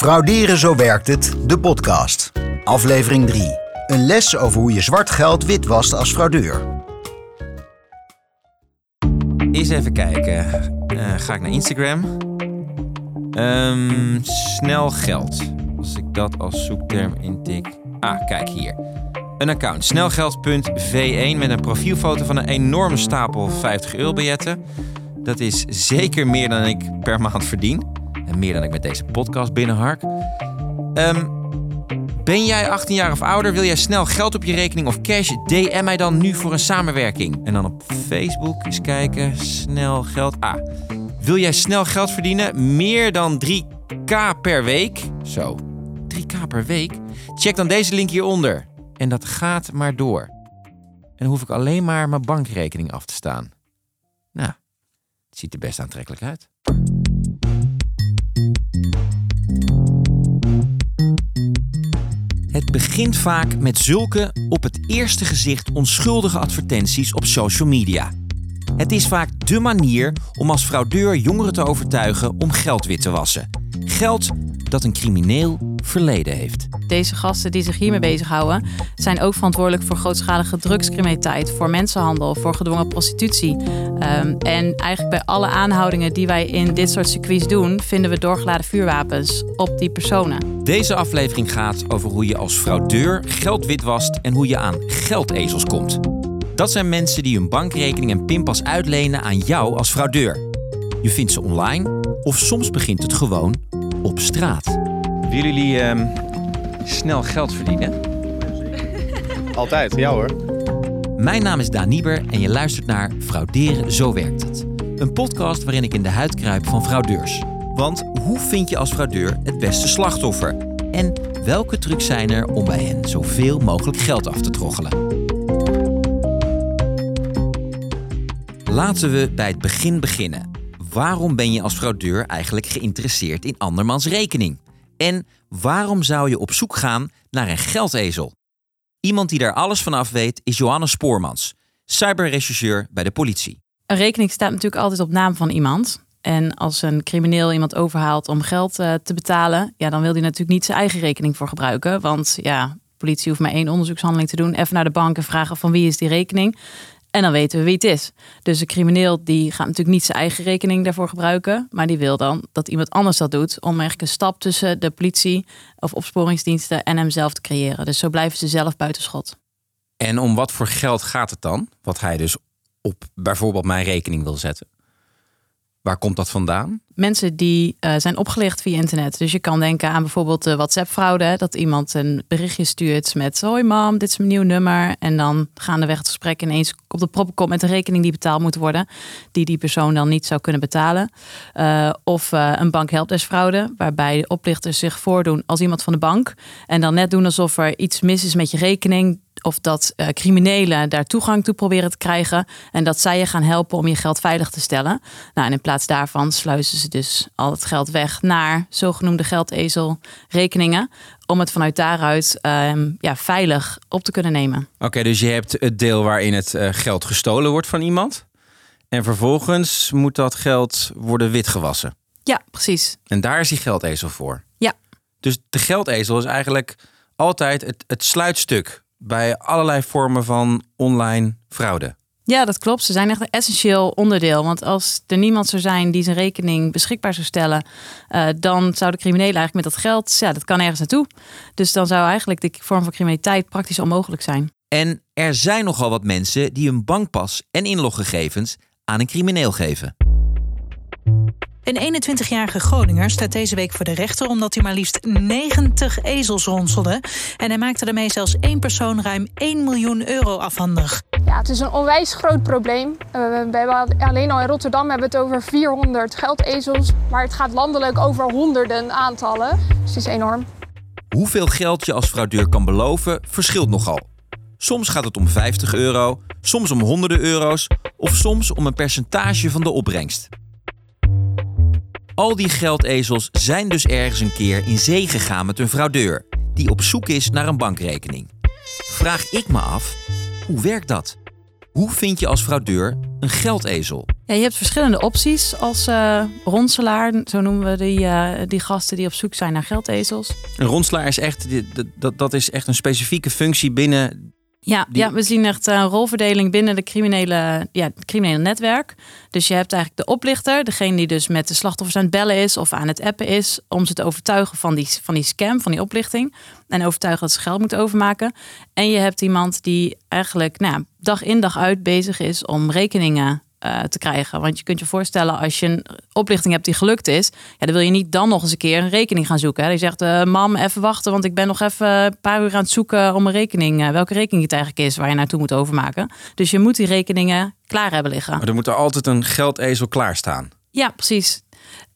Frauderen zo werkt het, de podcast. Aflevering 3. Een les over hoe je zwart geld witwast als fraudeur. Eens even kijken. Eh, ga ik naar Instagram. Ehm, snel geld. Als ik dat als zoekterm intik. Ah, kijk hier. Een account snelgeld.v1 met een profielfoto van een enorme stapel 50 euro biljetten. Dat is zeker meer dan ik per maand verdien. En meer dan ik met deze podcast binnenhark. Ehm, ben jij 18 jaar of ouder? Wil jij snel geld op je rekening of cash? DM mij dan nu voor een samenwerking. En dan op Facebook eens kijken. Snel geld. Ah. Wil jij snel geld verdienen? Meer dan 3k per week? Zo. 3k per week? Check dan deze link hieronder. En dat gaat maar door. En dan hoef ik alleen maar mijn bankrekening af te staan. Nou, het ziet er best aantrekkelijk uit. Het begint vaak met zulke op het eerste gezicht onschuldige advertenties op social media. Het is vaak dé manier om als fraudeur jongeren te overtuigen om geld wit te wassen. Geld dat een crimineel verleden heeft. Deze gasten die zich hiermee bezighouden, zijn ook verantwoordelijk voor grootschalige drugscriminaliteit, voor mensenhandel, voor gedwongen prostitutie. Um, en eigenlijk bij alle aanhoudingen die wij in dit soort circuits doen, vinden we doorgeladen vuurwapens op die personen. Deze aflevering gaat over hoe je als fraudeur geld witwast en hoe je aan geldezels komt. Dat zijn mensen die hun bankrekening en pinpas uitlenen aan jou als fraudeur. Je vindt ze online of soms begint het gewoon op straat. Willen jullie ehm, snel geld verdienen? Altijd, ja hoor. Mijn naam is Daan Nieber en je luistert naar Frauderen, zo werkt het. Een podcast waarin ik in de huid kruip van fraudeurs. Want hoe vind je als fraudeur het beste slachtoffer? En welke trucs zijn er om bij hen zoveel mogelijk geld af te troggelen? Laten we bij het begin beginnen. Waarom ben je als fraudeur eigenlijk geïnteresseerd in andermans rekening? En waarom zou je op zoek gaan naar een geldezel? Iemand die daar alles van af weet is Johanna Spoormans, cyberrechercheur bij de politie. Een rekening staat natuurlijk altijd op naam van iemand. En als een crimineel iemand overhaalt om geld uh, te betalen, ja, dan wil hij natuurlijk niet zijn eigen rekening voor gebruiken. Want ja, politie hoeft maar één onderzoekshandeling te doen. Even naar de bank en vragen van wie is die rekening. En dan weten we wie het is. Dus een crimineel die gaat natuurlijk niet zijn eigen rekening daarvoor gebruiken. Maar die wil dan dat iemand anders dat doet. Om eigenlijk een stap tussen de politie of opsporingsdiensten en hemzelf te creëren. Dus zo blijven ze zelf buitenschot. En om wat voor geld gaat het dan? Wat hij dus op bijvoorbeeld mijn rekening wil zetten. Waar komt dat vandaan? Mensen die uh, zijn opgelicht via internet. Dus je kan denken aan bijvoorbeeld de WhatsApp-fraude. Dat iemand een berichtje stuurt met... Hoi mam, dit is mijn nieuw nummer. En dan gaandeweg het gesprek ineens op de proppen komt... met een rekening die betaald moet worden. Die die persoon dan niet zou kunnen betalen. Uh, of uh, een bankhelpdeskfraude. Waarbij de oplichters zich voordoen als iemand van de bank. En dan net doen alsof er iets mis is met je rekening of dat criminelen daar toegang toe proberen te krijgen. En dat zij je gaan helpen om je geld veilig te stellen. Nou, en in plaats daarvan sluizen ze dus al het geld weg naar zogenoemde geldezelrekeningen. Om het vanuit daaruit uh, ja, veilig op te kunnen nemen. Oké, okay, dus je hebt het deel waarin het uh, geld gestolen wordt van iemand. En vervolgens moet dat geld worden witgewassen. Ja, precies. En daar is die geldezel voor. Ja. Dus de geldezel is eigenlijk altijd het, het sluitstuk bij allerlei vormen van online fraude. Ja, dat klopt. Ze zijn echt een essentieel onderdeel. Want als er niemand zou zijn die zijn rekening beschikbaar zou stellen, uh, dan zou de criminelen eigenlijk met dat geld, ja, dat kan ergens naartoe. Dus dan zou eigenlijk de vorm van criminaliteit praktisch onmogelijk zijn. En er zijn nogal wat mensen die hun bankpas en inloggegevens aan een crimineel geven. Een 21-jarige Groninger staat deze week voor de rechter omdat hij maar liefst 90 ezels ronselde. En hij maakte daarmee zelfs één persoon ruim 1 miljoen euro afhandig. Ja, het is een onwijs groot probleem. Uh, we hebben alleen al in Rotterdam hebben we het over 400 geldezels. Maar het gaat landelijk over honderden aantallen. Dus het is enorm. Hoeveel geld je als fraudeur kan beloven verschilt nogal. Soms gaat het om 50 euro, soms om honderden euro's of soms om een percentage van de opbrengst. Al die geldezels zijn dus ergens een keer in zee gegaan met een fraudeur die op zoek is naar een bankrekening. Vraag ik me af, hoe werkt dat? Hoe vind je als fraudeur een geldezel? Ja, je hebt verschillende opties als uh, ronselaar. Zo noemen we die, uh, die gasten die op zoek zijn naar geldezels. Een ronselaar is echt, dat, dat is echt een specifieke functie binnen ja, ja, we zien echt een rolverdeling binnen de criminele, ja, het criminele netwerk. Dus je hebt eigenlijk de oplichter, degene die dus met de slachtoffers aan het bellen is of aan het appen is, om ze te overtuigen van die, van die scam, van die oplichting. En overtuigen dat ze geld moeten overmaken. En je hebt iemand die eigenlijk nou, dag in dag uit bezig is om rekeningen uh, te krijgen. Want je kunt je voorstellen, als je een oplichting hebt die gelukt is, ja, dan wil je niet dan nog eens een keer een rekening gaan zoeken. Hè. Je zegt, uh, mam, even wachten, want ik ben nog even een paar uur aan het zoeken om een rekening, uh, welke rekening het eigenlijk is waar je naartoe moet overmaken. Dus je moet die rekeningen klaar hebben liggen. Maar er moet er altijd een geldezel klaarstaan. Ja, precies.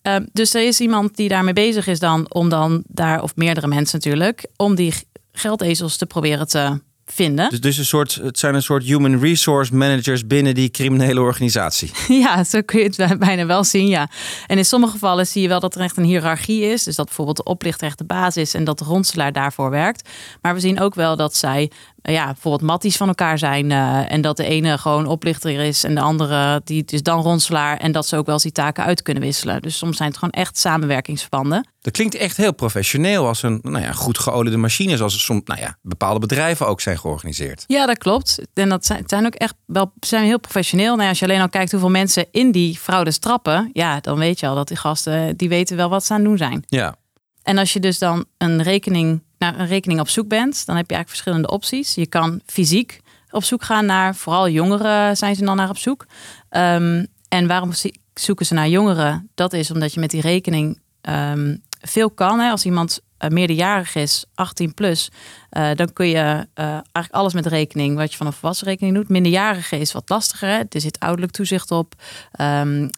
Ehm, dus er is iemand die daarmee bezig is dan om dan daar, of meerdere mensen natuurlijk, om die geldezels te proberen te vinden. Dus, dus een soort, het zijn een soort human resource managers binnen die criminele organisatie. Ja, zo kun je het bijna wel zien, ja. En in sommige gevallen zie je wel dat er echt een hiërarchie is. Dus dat bijvoorbeeld de oplichter echt de basis is en dat de ronselaar daarvoor werkt. Maar we zien ook wel dat zij ja, bijvoorbeeld matties van elkaar zijn. Uh, en dat de ene gewoon oplichter is en de andere die is dan ronselaar. En dat ze ook wel eens die taken uit kunnen wisselen. Dus soms zijn het gewoon echt samenwerkingsverbanden. Dat klinkt echt heel professioneel als een nou ja, goed geoliede machine. Zoals soms nou ja, bepaalde bedrijven ook zijn georganiseerd. Ja, dat klopt. En dat zijn, zijn ook echt wel zijn heel professioneel. Nou ja, als je alleen al kijkt hoeveel mensen in die fraude trappen. Ja, dan weet je al dat die gasten die weten wel wat ze aan het doen zijn. Ja. En als je dus dan een rekening naar een rekening op zoek bent, dan heb je eigenlijk verschillende opties. Je kan fysiek op zoek gaan naar, vooral jongeren zijn ze dan naar op zoek. Um, en waarom zoeken ze naar jongeren? Dat is omdat je met die rekening um, veel kan. Hè. Als iemand uh, meerderjarig is, 18 plus, uh, dan kun je uh, eigenlijk alles met rekening wat je van een volwassen rekening doet. Minderjarige is wat lastiger. Hè. Er zit ouderlijk toezicht op. Um,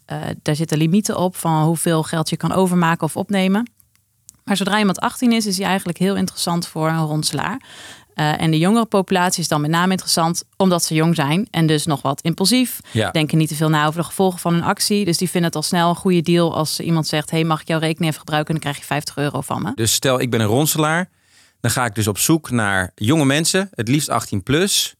daar zitten limieten op van hoeveel geld je kan overmaken of opnemen. Maar zodra iemand 18 is, is hij eigenlijk heel interessant voor een ronselaar. Uh, en de jongere populatie is dan met name interessant omdat ze jong zijn en dus nog wat impulsief. Ja. Denken niet te veel na over de gevolgen van hun actie. Dus die vinden het al snel een goede deal als iemand zegt: hey, mag ik jouw rekening even gebruiken? En dan krijg je 50 euro van me. Dus stel, ik ben een ronselaar. Dan ga ik dus op zoek naar jonge mensen, het liefst 18 plus.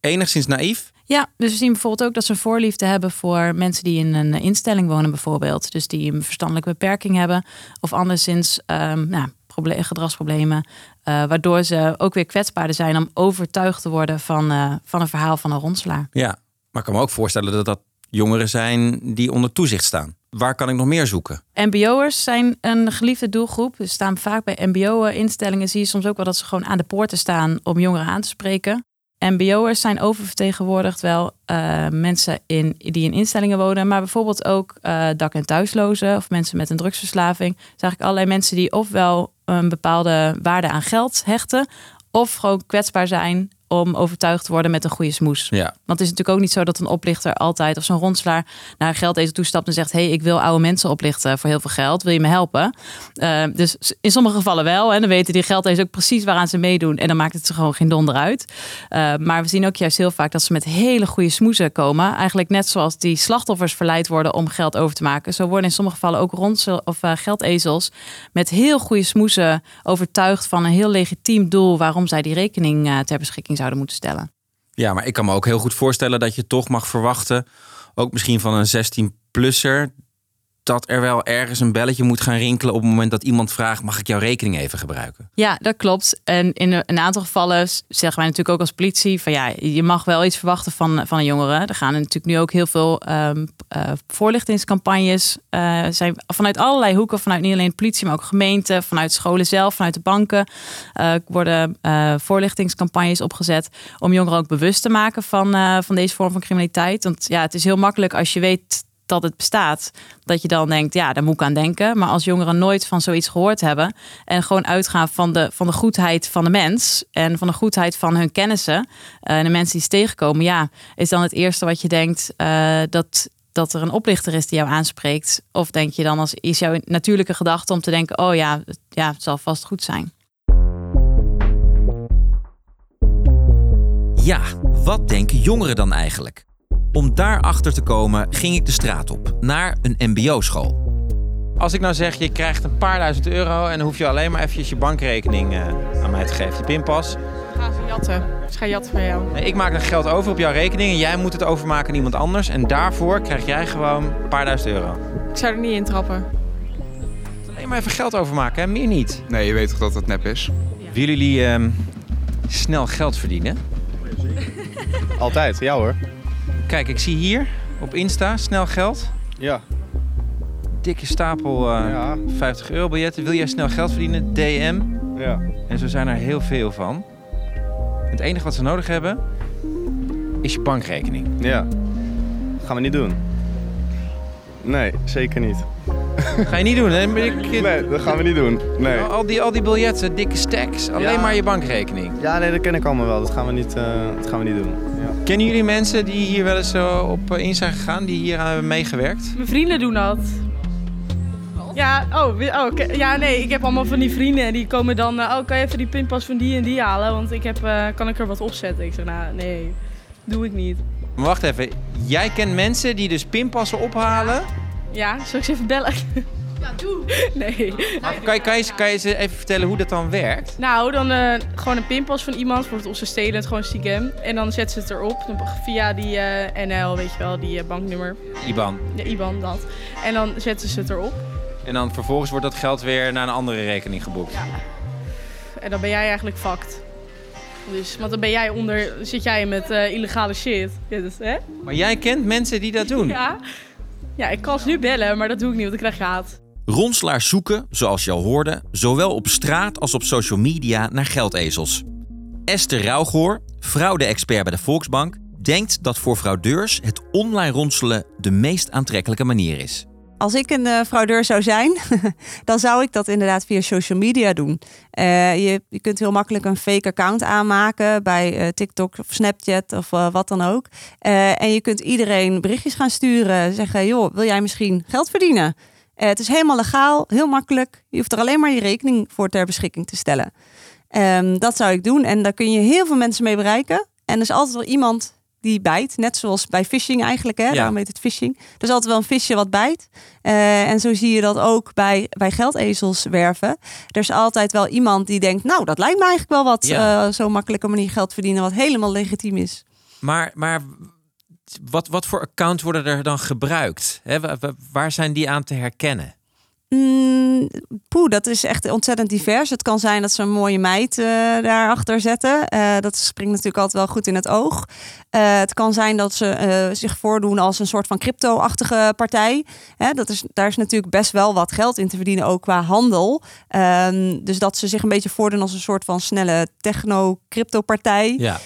Enigszins naïef. Ja, dus we zien bijvoorbeeld ook dat ze een voorliefde hebben voor mensen die in een instelling wonen, bijvoorbeeld. Dus die een verstandelijke beperking hebben. Of anderszins um, nou, gedragsproblemen. Uh, waardoor ze ook weer kwetsbaarder zijn om overtuigd te worden van, uh, van een verhaal van een ronselaar. Ja, maar ik kan me ook voorstellen dat dat jongeren zijn die onder toezicht staan. Waar kan ik nog meer zoeken? MBO'ers zijn een geliefde doelgroep. Ze staan vaak bij MBO-instellingen. Zie je soms ook wel dat ze gewoon aan de poorten staan om jongeren aan te spreken. MBO'ers zijn oververtegenwoordigd wel uh, mensen in, die in instellingen wonen, maar bijvoorbeeld ook uh, dak- en thuislozen of mensen met een drugsverslaving. Dus eigenlijk allerlei mensen die ofwel een bepaalde waarde aan geld hechten, of gewoon kwetsbaar zijn om overtuigd te worden met een goede smoes. Ja. Want het is natuurlijk ook niet zo dat een oplichter altijd of zo'n rondselaar naar een geldezel toestapt en zegt: hey, ik wil oude mensen oplichten voor heel veel geld. Wil je me helpen? Uh, dus in sommige gevallen wel. En dan weten die geldezels ook precies waaraan ze meedoen. En dan maakt het ze gewoon geen donder uit. Uh, maar we zien ook juist heel vaak dat ze met hele goede smoezen komen. Eigenlijk net zoals die slachtoffers verleid worden om geld over te maken. Zo worden in sommige gevallen ook rondsel of uh, geldezels met heel goede smoezen overtuigd van een heel legitiem doel waarom zij die rekening ter beschikking zouden moeten stellen. Ja, maar ik kan me ook heel goed voorstellen dat je toch mag verwachten, ook misschien van een 16-plusser, dat er wel ergens een belletje moet gaan rinkelen op het moment dat iemand vraagt: mag ik jouw rekening even gebruiken? Ja, dat klopt. En in een aantal gevallen zeggen wij natuurlijk ook als politie: van ja, je mag wel iets verwachten van, van een jongere. Er gaan natuurlijk nu ook heel veel um, uh, voorlichtingscampagnes. Uh, zijn vanuit allerlei hoeken, vanuit niet alleen politie, maar ook gemeenten, vanuit scholen zelf, vanuit de banken. Uh, worden voorlichtingscampagnes opgezet om jongeren ook bewust te maken van, van deze vorm van criminaliteit. Want ja, het is heel makkelijk als je weet dat het bestaat, dat je dan denkt, ja, daar moet ik aan denken. Maar als jongeren nooit van zoiets gehoord hebben en gewoon uitgaan van de, van de goedheid van de mens en van de goedheid van hun kennissen en de mensen die ze tegenkomen, ja, is dan het eerste wat je denkt uh, dat, dat er een oplichter is die jou aanspreekt? Of denk je dan als is jouw natuurlijke gedachte om te denken, oh ja, ja, het zal vast goed zijn. Ja, wat denken jongeren dan eigenlijk? Om daarachter te komen ging ik de straat op, naar een mbo-school. Als ik nou zeg, je krijgt een paar duizend euro en dan hoef je alleen maar eventjes je bankrekening uh, aan mij te geven, je pinpas. Ga ze jatten. Ze gaan jatten van jou. Nee, Ik maak dan geld over op jouw rekening en jij moet het overmaken aan iemand anders. En daarvoor krijg jij gewoon een paar duizend euro. Ik zou er niet in trappen. Alleen maar even geld overmaken, hè? meer niet. Nee, je weet toch dat het nep is? Willen jullie ehm, snel geld verdienen? Altijd, ja hoor. Kijk, ik zie hier op Insta snel geld. Ja. Dikke stapel eh, Ja. 50 euro biljetten. Wil jij snel geld verdienen? DM. Ja. En zo zijn er heel veel van. Het enige wat ze nodig hebben is je bankrekening. Ja. Gaan we niet doen. Nee, zeker niet. Ga je niet doen, hè? Ik- Nee, dat gaan we niet doen. Nee. Al, die, al die biljetten, dikke stacks, alleen Ja. maar je bankrekening. Ja, nee, dat ken ik allemaal wel. Dat gaan we niet, eh, dat gaan we niet doen. Ja. Kennen jullie mensen die hier wel eens zo op eh, in zijn gegaan, die hier aan hebben meegewerkt? Mijn vrienden doen dat. Ja, oh, oh oké. ja, nee, ik heb allemaal van die vrienden en die komen dan, eh, oh, kan je even die pinpas van die en die halen, want ik heb, eh, kan ik er wat opzetten? Ik zeg, nou, nee, doe ik niet. Maar wacht even, jij kent mensen die dus pinpassen ophalen. Ja, zal ik ze even bellen? Ja, doe. Nee. Kan je, kan, je, kan je ze even vertellen hoe dat dan werkt? Nou, dan eh, gewoon een pinpas van iemand, bijvoorbeeld of ze stelen het gewoon stiekem. En dan zetten ze het erop dan via die eh, NL, weet je wel, die eh, banknummer. IBAN. De IBAN, dat. En dan zetten ze het erop. En dan vervolgens wordt dat geld weer naar een andere rekening geboekt. En dan ben jij eigenlijk fucked. Dus, want dan ben jij onder, zit jij met eh, illegale shit. Ja, dus, hè? Maar jij kent mensen die dat doen. Ja. Ja, ik kan ze nu bellen, maar dat doe ik niet, want dan krijg haat. Ronselaars zoeken, zoals je al hoorde, zowel op straat als op social media naar geldezels. Esther Rauwgoor, fraude-expert bij de Volksbank, denkt dat voor fraudeurs het online ronselen de meest aantrekkelijke manier is. Als ik een eh, fraudeur zou zijn, dan zou ik dat inderdaad via social media doen. Eh, je, je kunt heel makkelijk een fake account aanmaken bij eh, TikTok of Snapchat of wat dan ook. En je kunt iedereen berichtjes gaan sturen. Zeggen, joh, wil jij misschien geld verdienen? Het is helemaal legaal, heel makkelijk. Je hoeft er alleen maar je rekening voor ter beschikking te stellen. Ehm, dat zou ik doen. En daar kun je heel veel mensen mee bereiken. En er is altijd wel iemand die bijt. Net zoals bij phishing eigenlijk. Hè? Ja. Daarom heet het phishing. Er is altijd wel een visje wat bijt. Eh, en zo zie je dat ook bij, bij geldezels werven. Er is altijd wel iemand die denkt... nou, dat lijkt me eigenlijk wel wat Ja. eh, zo'n makkelijke manier geld verdienen... wat helemaal legitiem is. Maar, maar wat, wat voor accounts worden er dan gebruikt? Waar zijn die aan te herkennen? Mm, poeh, dat is echt ontzettend divers. Het kan zijn dat ze een mooie meid eh, daarachter zetten. Eh, dat springt natuurlijk altijd wel goed in het oog. Eh, het kan zijn dat ze zich voordoen als een soort van crypto-achtige partij. Hè, dat is, daar is natuurlijk best wel wat geld in te verdienen, ook qua handel. Ehm, dus dat ze zich een beetje voordoen als een soort van snelle techno-crypto-partij. Ja.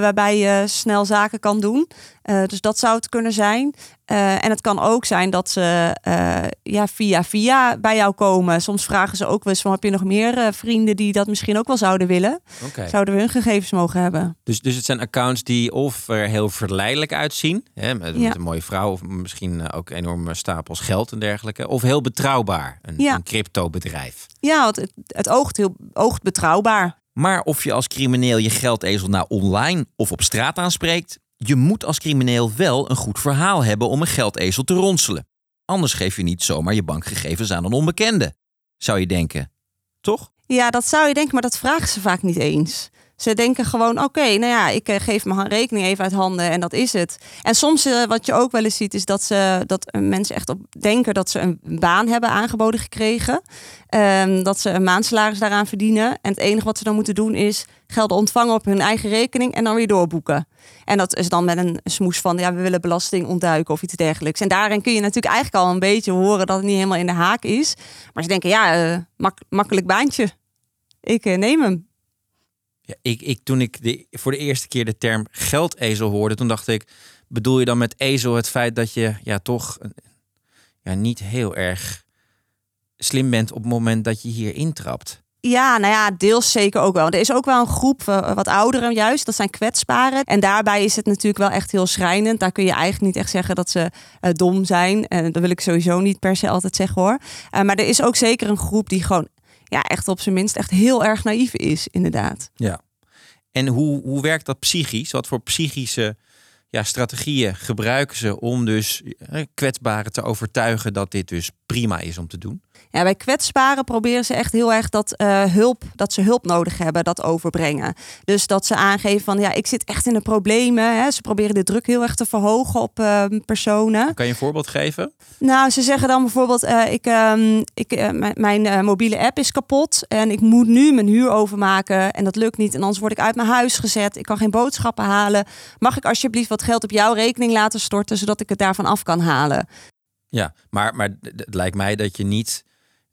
waarbij je snel zaken kan doen. Eh, dus dat zou het kunnen zijn. Eh, en het kan ook zijn dat ze eh, ja, via via bij jou komen. Soms vragen ze ook wel eens van... heb je nog meer vrienden die dat misschien ook wel zouden willen? Zouden we hun gegevens mogen hebben? Dus, dus het zijn accounts die of er heel verleidelijk uitzien, hè, met, Ja. een mooie vrouw, of misschien ook enorme stapels geld en dergelijke, of heel betrouwbaar, een, Ja. een cryptobedrijf. Ja, want het, het oogt, heel, oogt betrouwbaar. Maar of je als crimineel je geldezel nou online of op straat aanspreekt, je moet als crimineel wel een goed verhaal hebben om een geldezel te ronselen. Anders geef je niet zomaar je bankgegevens aan een onbekende. Zou je denken. Toch? Ja, dat zou je denken, maar dat vragen ze vaak niet eens. Ze denken gewoon, oké, nou ja, ik eh, geef mijn rekening even uit handen en dat is het. En soms eh, wat je ook wel eens ziet, is dat, ze, dat eh, mensen echt op denken dat ze een baan hebben aangeboden gekregen. Ehm, dat ze een maandsalaris daaraan verdienen. En het enige wat ze dan moeten doen is gelden ontvangen op hun eigen rekening en dan weer doorboeken. En dat is dan met een smoes van, ja, we willen belasting ontduiken of iets dergelijks. En daarin kun je natuurlijk eigenlijk al een beetje horen dat het niet helemaal in de haak is. Maar ze denken, ja, mak- makkelijk baantje. Ik neem hem. Ja, ik, ik, toen ik de, voor de eerste keer de term geldezel hoorde, toen dacht ik, bedoel je dan met ezel het feit dat je ja, toch ja, niet heel erg slim bent op het moment dat je hier intrapt? Ja, nou ja, deels zeker ook wel. Er is ook wel een groep, eh, wat ouderen juist, dat zijn kwetsbaren. En daarbij is het natuurlijk wel echt heel schrijnend. Daar kun je eigenlijk niet echt zeggen dat ze eh, dom zijn. En dat wil ik sowieso niet per se altijd zeggen hoor. Eh, maar er is ook zeker een groep die gewoon, ja, echt op zijn minst echt heel erg naïef is, inderdaad. Ja. En hoe, hoe werkt dat psychisch? Wat voor psychische ja, strategieën gebruiken ze om dus eh, kwetsbaren te overtuigen dat dit dus prima is om te doen? Ja, bij kwetsbaren proberen ze echt heel erg dat uh, hulp, dat ze hulp nodig hebben, dat overbrengen. Dus dat ze aangeven van ja, ik zit echt in de problemen. Hè. Ze proberen de druk heel erg te verhogen op uh, personen. Kan je een voorbeeld geven? Nou, ze zeggen dan bijvoorbeeld: uh, ik, um, ik, mijn mobiele app is kapot en ik moet nu mijn huur overmaken en dat lukt niet. En anders word ik uit mijn huis gezet. Ik kan geen boodschappen halen. Mag ik alsjeblieft wat geld op jouw rekening laten storten, zodat ik het daarvan af kan halen? Ja, maar, maar het lijkt mij dat je niet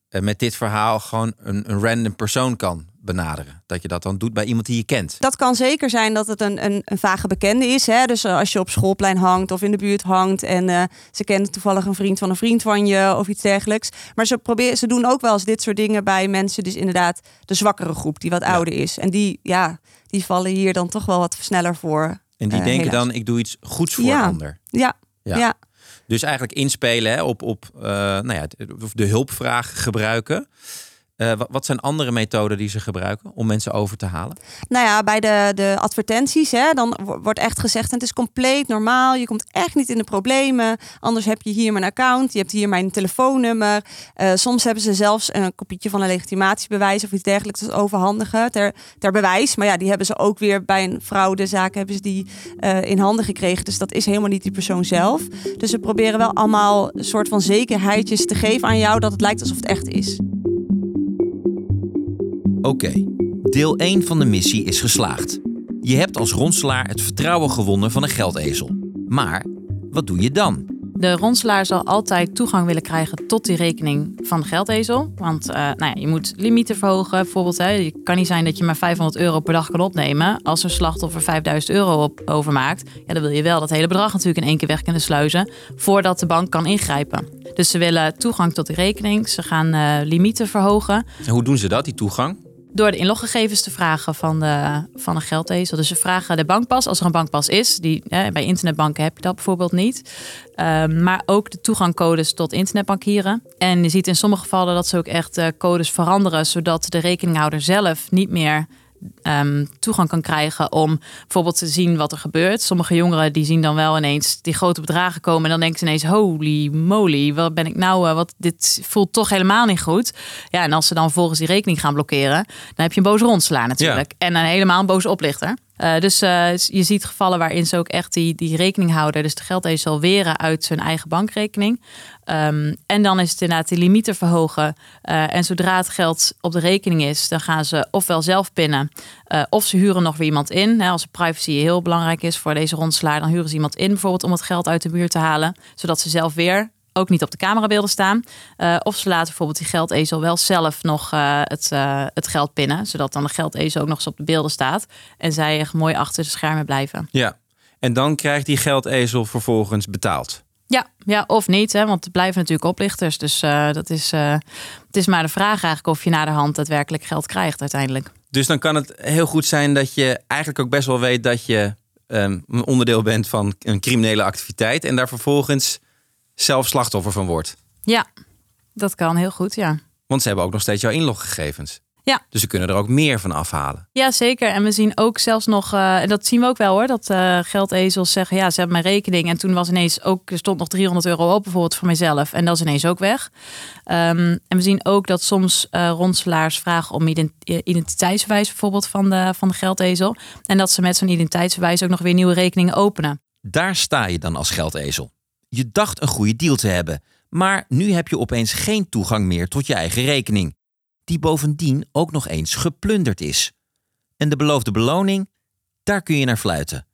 eh, met dit verhaal gewoon een, een random persoon kan benaderen. Dat je dat dan doet bij iemand die je kent. Dat kan zeker zijn dat het een, een, een vage bekende is. Hè? Dus eh, als je op schoolplein hangt of in de buurt hangt en uh, ze kennen toevallig een vriend van een vriend van je of iets dergelijks. Maar ze, proberen, ze doen ook wel eens dit soort dingen bij mensen, dus inderdaad de zwakkere groep die wat ouder is. En die, ja, die vallen hier dan toch wel wat sneller voor. En die denken dan, ik doe iets goeds voor ja. een ander. Ja. ja. ja. Dus eigenlijk inspelen hè, op, op uh, nou ja, de hulpvraag gebruiken. Uh, wat zijn andere methoden die ze gebruiken om mensen over te halen? Nou ja, bij de, de advertenties, hè, dan wordt echt gezegd: het is compleet normaal. Je komt echt niet in de problemen. Anders heb je hier mijn account, je hebt hier mijn telefoonnummer. Uh, soms hebben ze zelfs een kopietje van een legitimatiebewijs of iets dergelijks overhandigen ter, bewijs. Maar ja, die hebben ze ook weer bij een fraudezaak hebben ze die uh, in handen gekregen. Dus dat is helemaal niet die persoon zelf. Dus ze proberen wel allemaal een soort van zekerheidjes te geven aan jou dat het lijkt alsof het echt is. Oké, deel 1 van de missie is geslaagd. Je hebt als ronselaar het vertrouwen gewonnen van een geldezel. Maar wat doe je dan? De ronselaar zal altijd toegang willen krijgen tot die rekening van de geldezel. Want uh, nou ja, je moet limieten verhogen. Bijvoorbeeld, hè, het kan niet zijn dat je maar 500 euro per dag kan opnemen. Als een slachtoffer 5000 euro op, overmaakt, ja, dan wil je wel dat hele bedrag natuurlijk in één keer weg kunnen sluizen. Voordat de bank kan ingrijpen. Dus ze willen toegang tot de rekening. Ze gaan uh, limieten verhogen. En hoe doen ze dat, die toegang? Door de inloggegevens te vragen van de, van een geldezel. Dus ze vragen de bankpas, als er een bankpas is. Die, hè, bij internetbanken heb je dat bijvoorbeeld niet. Um, maar ook de toegangcodes tot internetbankieren. En je ziet in sommige gevallen dat ze ook echt uh, codes veranderen... zodat de rekeninghouder zelf niet meer um, toegang kan krijgen om bijvoorbeeld te zien wat er gebeurt. Sommige jongeren die zien dan wel ineens die grote bedragen komen en dan denken ze ineens holy moly, wat ben ik nou, uh, wat dit voelt toch helemaal niet goed. Ja, en als ze dan volgens die rekening gaan blokkeren, dan heb je een boze rondslaan natuurlijk ja. en een helemaal een boze oplichter. Uh, dus uh, je ziet gevallen waarin ze ook echt die, die rekeninghouder, dus de geldezel, weren uit zijn eigen bankrekening. Um, en dan is het inderdaad die limieten verhogen. Uh, en zodra het geld op de rekening is, dan gaan ze ofwel zelf pinnen, of ze huren nog weer iemand in. Hè, als privacy heel belangrijk is voor deze rondslaar, dan huren ze iemand in, bijvoorbeeld om het geld uit de buurt te halen, zodat ze zelf weer ook niet op de camerabeelden staan. Uh, of ze laten bijvoorbeeld die geldezel wel zelf nog uh, het, uh, het geld pinnen. Zodat dan de geldezel ook nog eens op de beelden staat. En zij echt mooi achter de schermen blijven. Ja, en dan krijgt die geldezel vervolgens betaald. Ja, ja, of niet, hè? want het blijven natuurlijk oplichters. Dus dat is, het is maar de vraag eigenlijk of je na de hand daadwerkelijk geld krijgt uiteindelijk. Dus dan kan het heel goed zijn dat je eigenlijk ook best wel weet dat je um, een onderdeel bent van een criminele activiteit. En daar vervolgens zelf slachtoffer van wordt. Ja, dat kan heel goed, ja. Want ze hebben ook nog steeds jouw inloggegevens. Ja. Dus ze kunnen er ook meer van afhalen. Ja, zeker. En we zien ook zelfs nog, uh, en dat zien we ook wel hoor, dat uh, geldezels zeggen, ja, ze hebben mijn rekening. En toen was ineens ook, er stond nog 300 euro op bijvoorbeeld voor mijzelf. En dat is ineens ook weg. Um, en we zien ook dat soms uh, ronselaars vragen om identiteitsbewijs bijvoorbeeld van de, van de geldezel. En dat ze met zo'n identiteitsbewijs ook nog weer nieuwe rekeningen openen. Daar sta je dan als geldezel. Je dacht een goede deal te hebben, maar nu heb je opeens geen toegang meer tot je eigen rekening, die bovendien ook nog eens geplunderd is. En de beloofde beloning, daar kun je naar fluiten.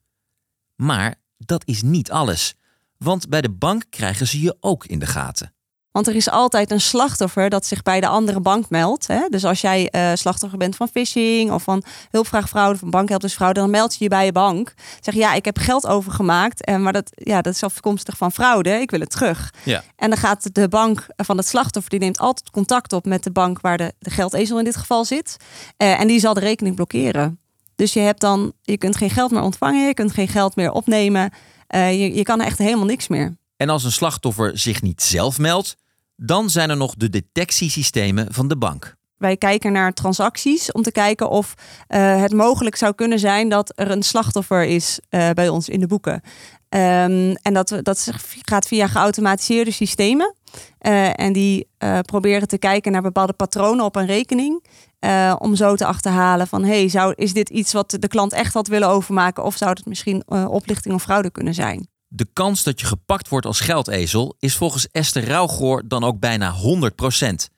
Maar dat is niet alles, want bij de bank krijgen ze je ook in de gaten. Want er is altijd een slachtoffer dat zich bij de andere bank meldt. Hè? Dus als jij uh, slachtoffer bent van phishing of van hulpvraagfraude, van bankhelpersfraude, dan meld je je bij je bank. Zeg je, ja, ik heb geld overgemaakt, en, maar dat, ja, dat is afkomstig van fraude. Ik wil het terug. Ja. En dan gaat de bank van het slachtoffer, die neemt altijd contact op met de bank waar de, de geldezel in dit geval zit. Uh, en die zal de rekening blokkeren. Dus je hebt dan, je kunt geen geld meer ontvangen, je kunt geen geld meer opnemen. Uh, je, je kan echt helemaal niks meer. En als een slachtoffer zich niet zelf meldt, dan zijn er nog de detectiesystemen van de bank. Wij kijken naar transacties om te kijken of uh, het mogelijk zou kunnen zijn dat er een slachtoffer is uh, bij ons in de boeken. Ehm, en dat, dat gaat via geautomatiseerde systemen. Eh, en die eh, proberen te kijken naar bepaalde patronen op een rekening. eh, om zo te achterhalen van, hey, zou, is dit iets wat de klant echt had willen overmaken? Of zou het misschien eh, oplichting of fraude kunnen zijn? De kans dat je gepakt wordt als geldezel is volgens Esther Rauwgoor dan ook bijna 100%.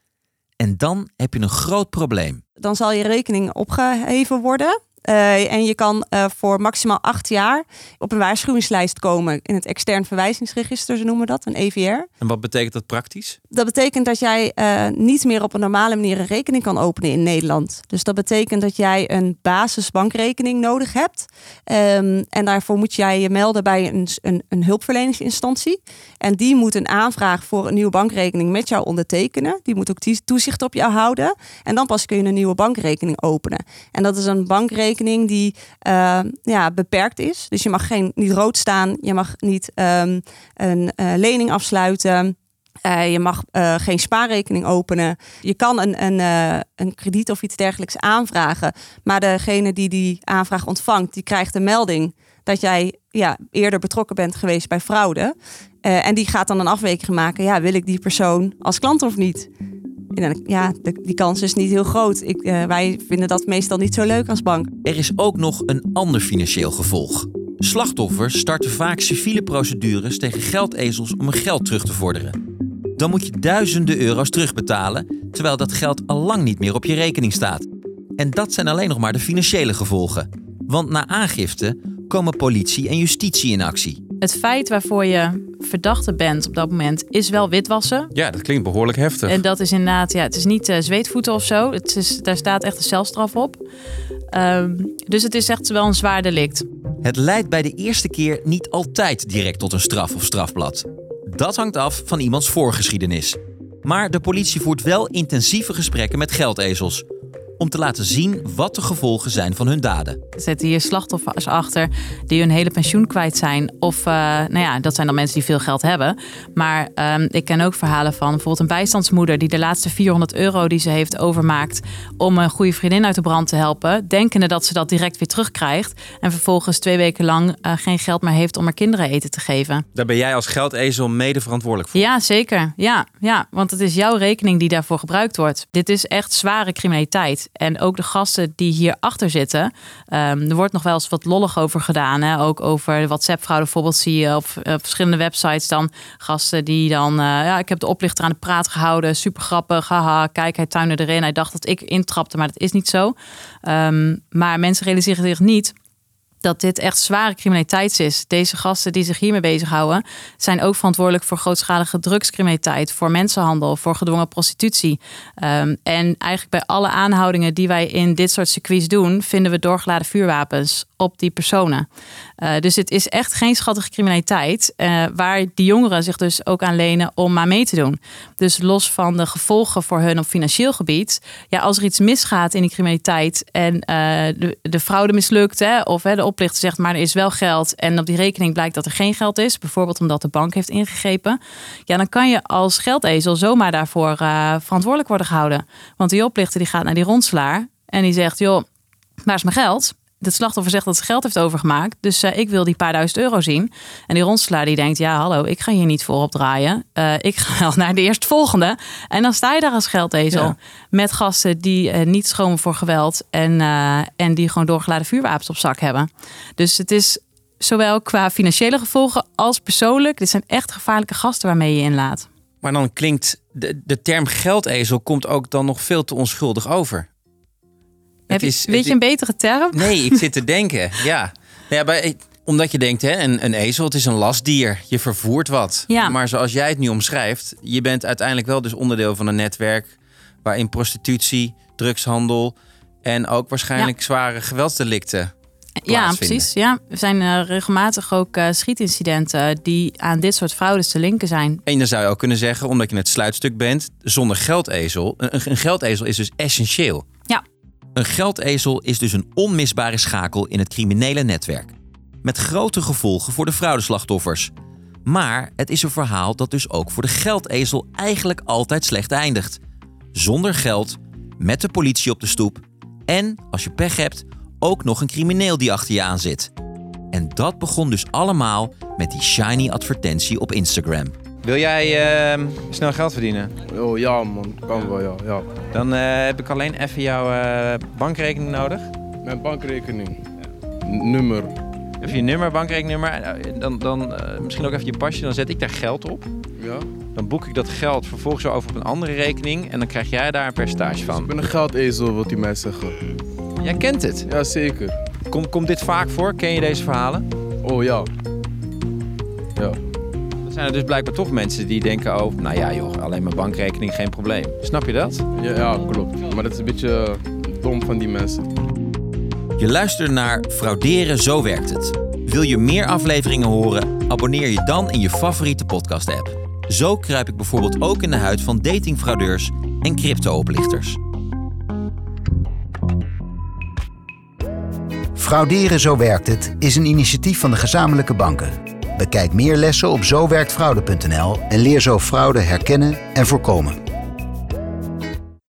En dan heb je een groot probleem. dan zal je rekening opgeheven worden. Eh, en je kan eh, voor maximaal acht jaar op een waarschuwingslijst komen in het extern verwijzingsregister, zo noemen we dat, een EVR. En wat betekent dat praktisch? Dat betekent dat jij eh, niet meer op een normale manier een rekening kan openen in Nederland. Dus dat betekent dat jij een basisbankrekening nodig hebt. Ehm, en daarvoor moet jij je melden bij een, een, een hulpverleningsinstantie. En die moet een aanvraag voor een nieuwe bankrekening met jou ondertekenen. Die moet ook toezicht op jou houden. En dan pas kun je een nieuwe bankrekening openen. En dat is een bankrekening die eh, ja, beperkt is. Dus je mag geen, niet rood staan. Je mag niet ehm, een eh, lening afsluiten. Eh, je mag eh, geen spaarrekening openen. Je kan een, een, een krediet of iets dergelijks aanvragen. Maar degene die die aanvraag ontvangt, die krijgt een melding dat jij ja, eerder betrokken bent geweest bij fraude. En die gaat dan een afweging maken. Ja, wil ik die persoon als klant of niet? Ja, de- die kans is niet heel groot. Ik, eh, wij vinden dat meestal niet zo leuk als bank. Er is ook nog een ander financieel gevolg. Slachtoffers starten vaak civiele procedures tegen geldezels om hun geld terug te vorderen. Dan moet je duizenden euro's terugbetalen, terwijl dat geld al lang niet meer op je rekening staat. En dat zijn alleen nog maar de financiële gevolgen. Want na aangifte komen politie en justitie in actie. Het feit waarvoor je verdachte bent op dat moment is wel witwassen. Ja, dat klinkt behoorlijk heftig. En dat is inderdaad, ja, het is niet eh, zweetvoeten of zo. Het is, daar staat echt een celstraf op. Ehm, dus het is echt wel een zwaar delict. Het leidt bij de eerste keer niet altijd direct tot een straf of strafblad. Dat hangt af van iemands voorgeschiedenis. Maar de politie voert wel intensieve gesprekken met geldezels. Om te laten zien wat de gevolgen zijn van hun daden. Er zitten hier slachtoffers achter die hun hele pensioen kwijt zijn. Of, eh, nou ja, dat zijn dan mensen die veel geld hebben. Maar ehm, ik ken ook verhalen van bijvoorbeeld een bijstandsmoeder... die de laatste 400 euro die ze heeft overmaakt... om een goede vriendin uit de brand te helpen... denkende dat ze dat direct weer terugkrijgt. En vervolgens twee weken lang eh, geen geld meer heeft om haar kinderen eten te geven. Daar ben jij als geldezel mede verantwoordelijk voor. Ja, zeker. Ja, ja, want het is jouw rekening die daarvoor gebruikt wordt. Dit is echt zware criminaliteit. En ook de gasten die hierachter zitten. ehm, er wordt nog wel eens wat lollig over gedaan. Hè? Ook over WhatsApp-fraude bijvoorbeeld zie je op, eh, verschillende websites dan gasten die dan... eh, ja, ik heb de oplichter aan de praat gehouden. Super grappig. Haha, kijk, hij tuinde erin. Hij dacht dat ik intrapte, maar dat is niet zo. Ehm, maar mensen realiseren zich niet dat dit echt zware criminaliteit is. Deze gasten die zich hiermee bezighouden, zijn ook verantwoordelijk voor grootschalige drugscriminaliteit, voor mensenhandel, voor gedwongen prostitutie. Ehm, en eigenlijk bij alle aanhoudingen die wij in dit soort circuits doen, vinden we doorgeladen vuurwapens op die personen. Eh, dus het is echt geen schattige criminaliteit, eh, waar die jongeren zich dus ook aan lenen om maar mee te doen. Dus los van de gevolgen voor hun op financieel gebied, ja, als er iets misgaat in die criminaliteit en eh, de, de fraude mislukt, hè, of hè, de oplichter zegt maar er is wel geld en op die rekening blijkt dat er geen geld is, bijvoorbeeld omdat de bank heeft ingegrepen, ja, dan kan je als geldezel zomaar daarvoor eh, verantwoordelijk worden gehouden. Want die oplichter die gaat naar die ronselaar en die zegt, joh, waar is mijn geld? Het slachtoffer zegt dat ze geld heeft overgemaakt. Dus eh, ik wil die paar duizend euro zien. En die ronselaar die denkt, ja hallo, ik ga hier niet voor opdraaien. Eh, ik ga wel naar de eerstvolgende. En dan sta je daar als geldezel. Ja. Met gasten die eh, niet schromen voor geweld. En, en die gewoon doorgeladen vuurwapens op zak hebben. Dus het is zowel qua financiële gevolgen als persoonlijk. Dit zijn echt gevaarlijke gasten waarmee je inlaat. Maar dan klinkt de, de term geldezel komt ook dan nog veel te onschuldig over. Is- weet het- je een betere term? Nee, ik zit te denken. Ja. Nou ja bij, omdat je denkt, hè, een, een ezel, het is een lastdier. Je vervoert wat. Ja. Maar zoals jij het nu omschrijft, je bent uiteindelijk wel dus onderdeel van een netwerk waarin prostitutie, drugshandel en ook waarschijnlijk zware geweldsdelicten Ja, precies. Ja. Er zijn eh, regelmatig ook eh, schietincidenten die aan dit soort fraudes te linken zijn. En dan zou je ook kunnen zeggen, omdat je het sluitstuk bent, zonder geldezel. Een, een geldezel is dus essentieel. Ja. Een geldezel is dus een onmisbare schakel in het criminele netwerk. Met grote gevolgen voor de fraudeslachtoffers. Maar het is een verhaal dat dus ook voor de geldezel eigenlijk altijd slecht eindigt. Zonder geld, met de politie op de stoep en, als je pech hebt, ook nog een crimineel die achter je aan zit. En dat begon dus allemaal met die shiny advertentie op Instagram. Wil jij uh, snel geld verdienen? Oh ja man, kan wel ja. ja. Dan uh, heb ik alleen even jouw uh, bankrekening nodig. Mijn bankrekening? Nummer? Even je nummer, bankrekeningnummer. Dan, dan misschien ook even je pasje, dan zet ik daar geld op. Ja. Dan boek ik dat geld vervolgens over op een andere rekening en dan krijg jij daar een percentage van. ik ben een geldezel, wat u mij zeggen. Jij kent het? Ja, zeker. Komt komt dit vaak voor? Ken je deze verhalen? Oh ja. Ja. Dan zijn er dus blijkbaar toch mensen die denken, oh, nou ja joh, alleen mijn bankrekening, geen probleem. Snap je dat? Ja, ja klopt. Maar dat is een beetje dom van die mensen. Je luistert naar Frauderen, zo werkt het. Wil je meer afleveringen horen? Abonneer je dan in je favoriete podcast-app. Zo kruip ik bijvoorbeeld ook in de huid van datingfraudeurs en crypto-oplichters. Frauderen Zo Werkt Het is een initiatief van de gezamenlijke banken. Bekijk meer lessen op zowerktfraude.nl en leer zo fraude herkennen en voorkomen.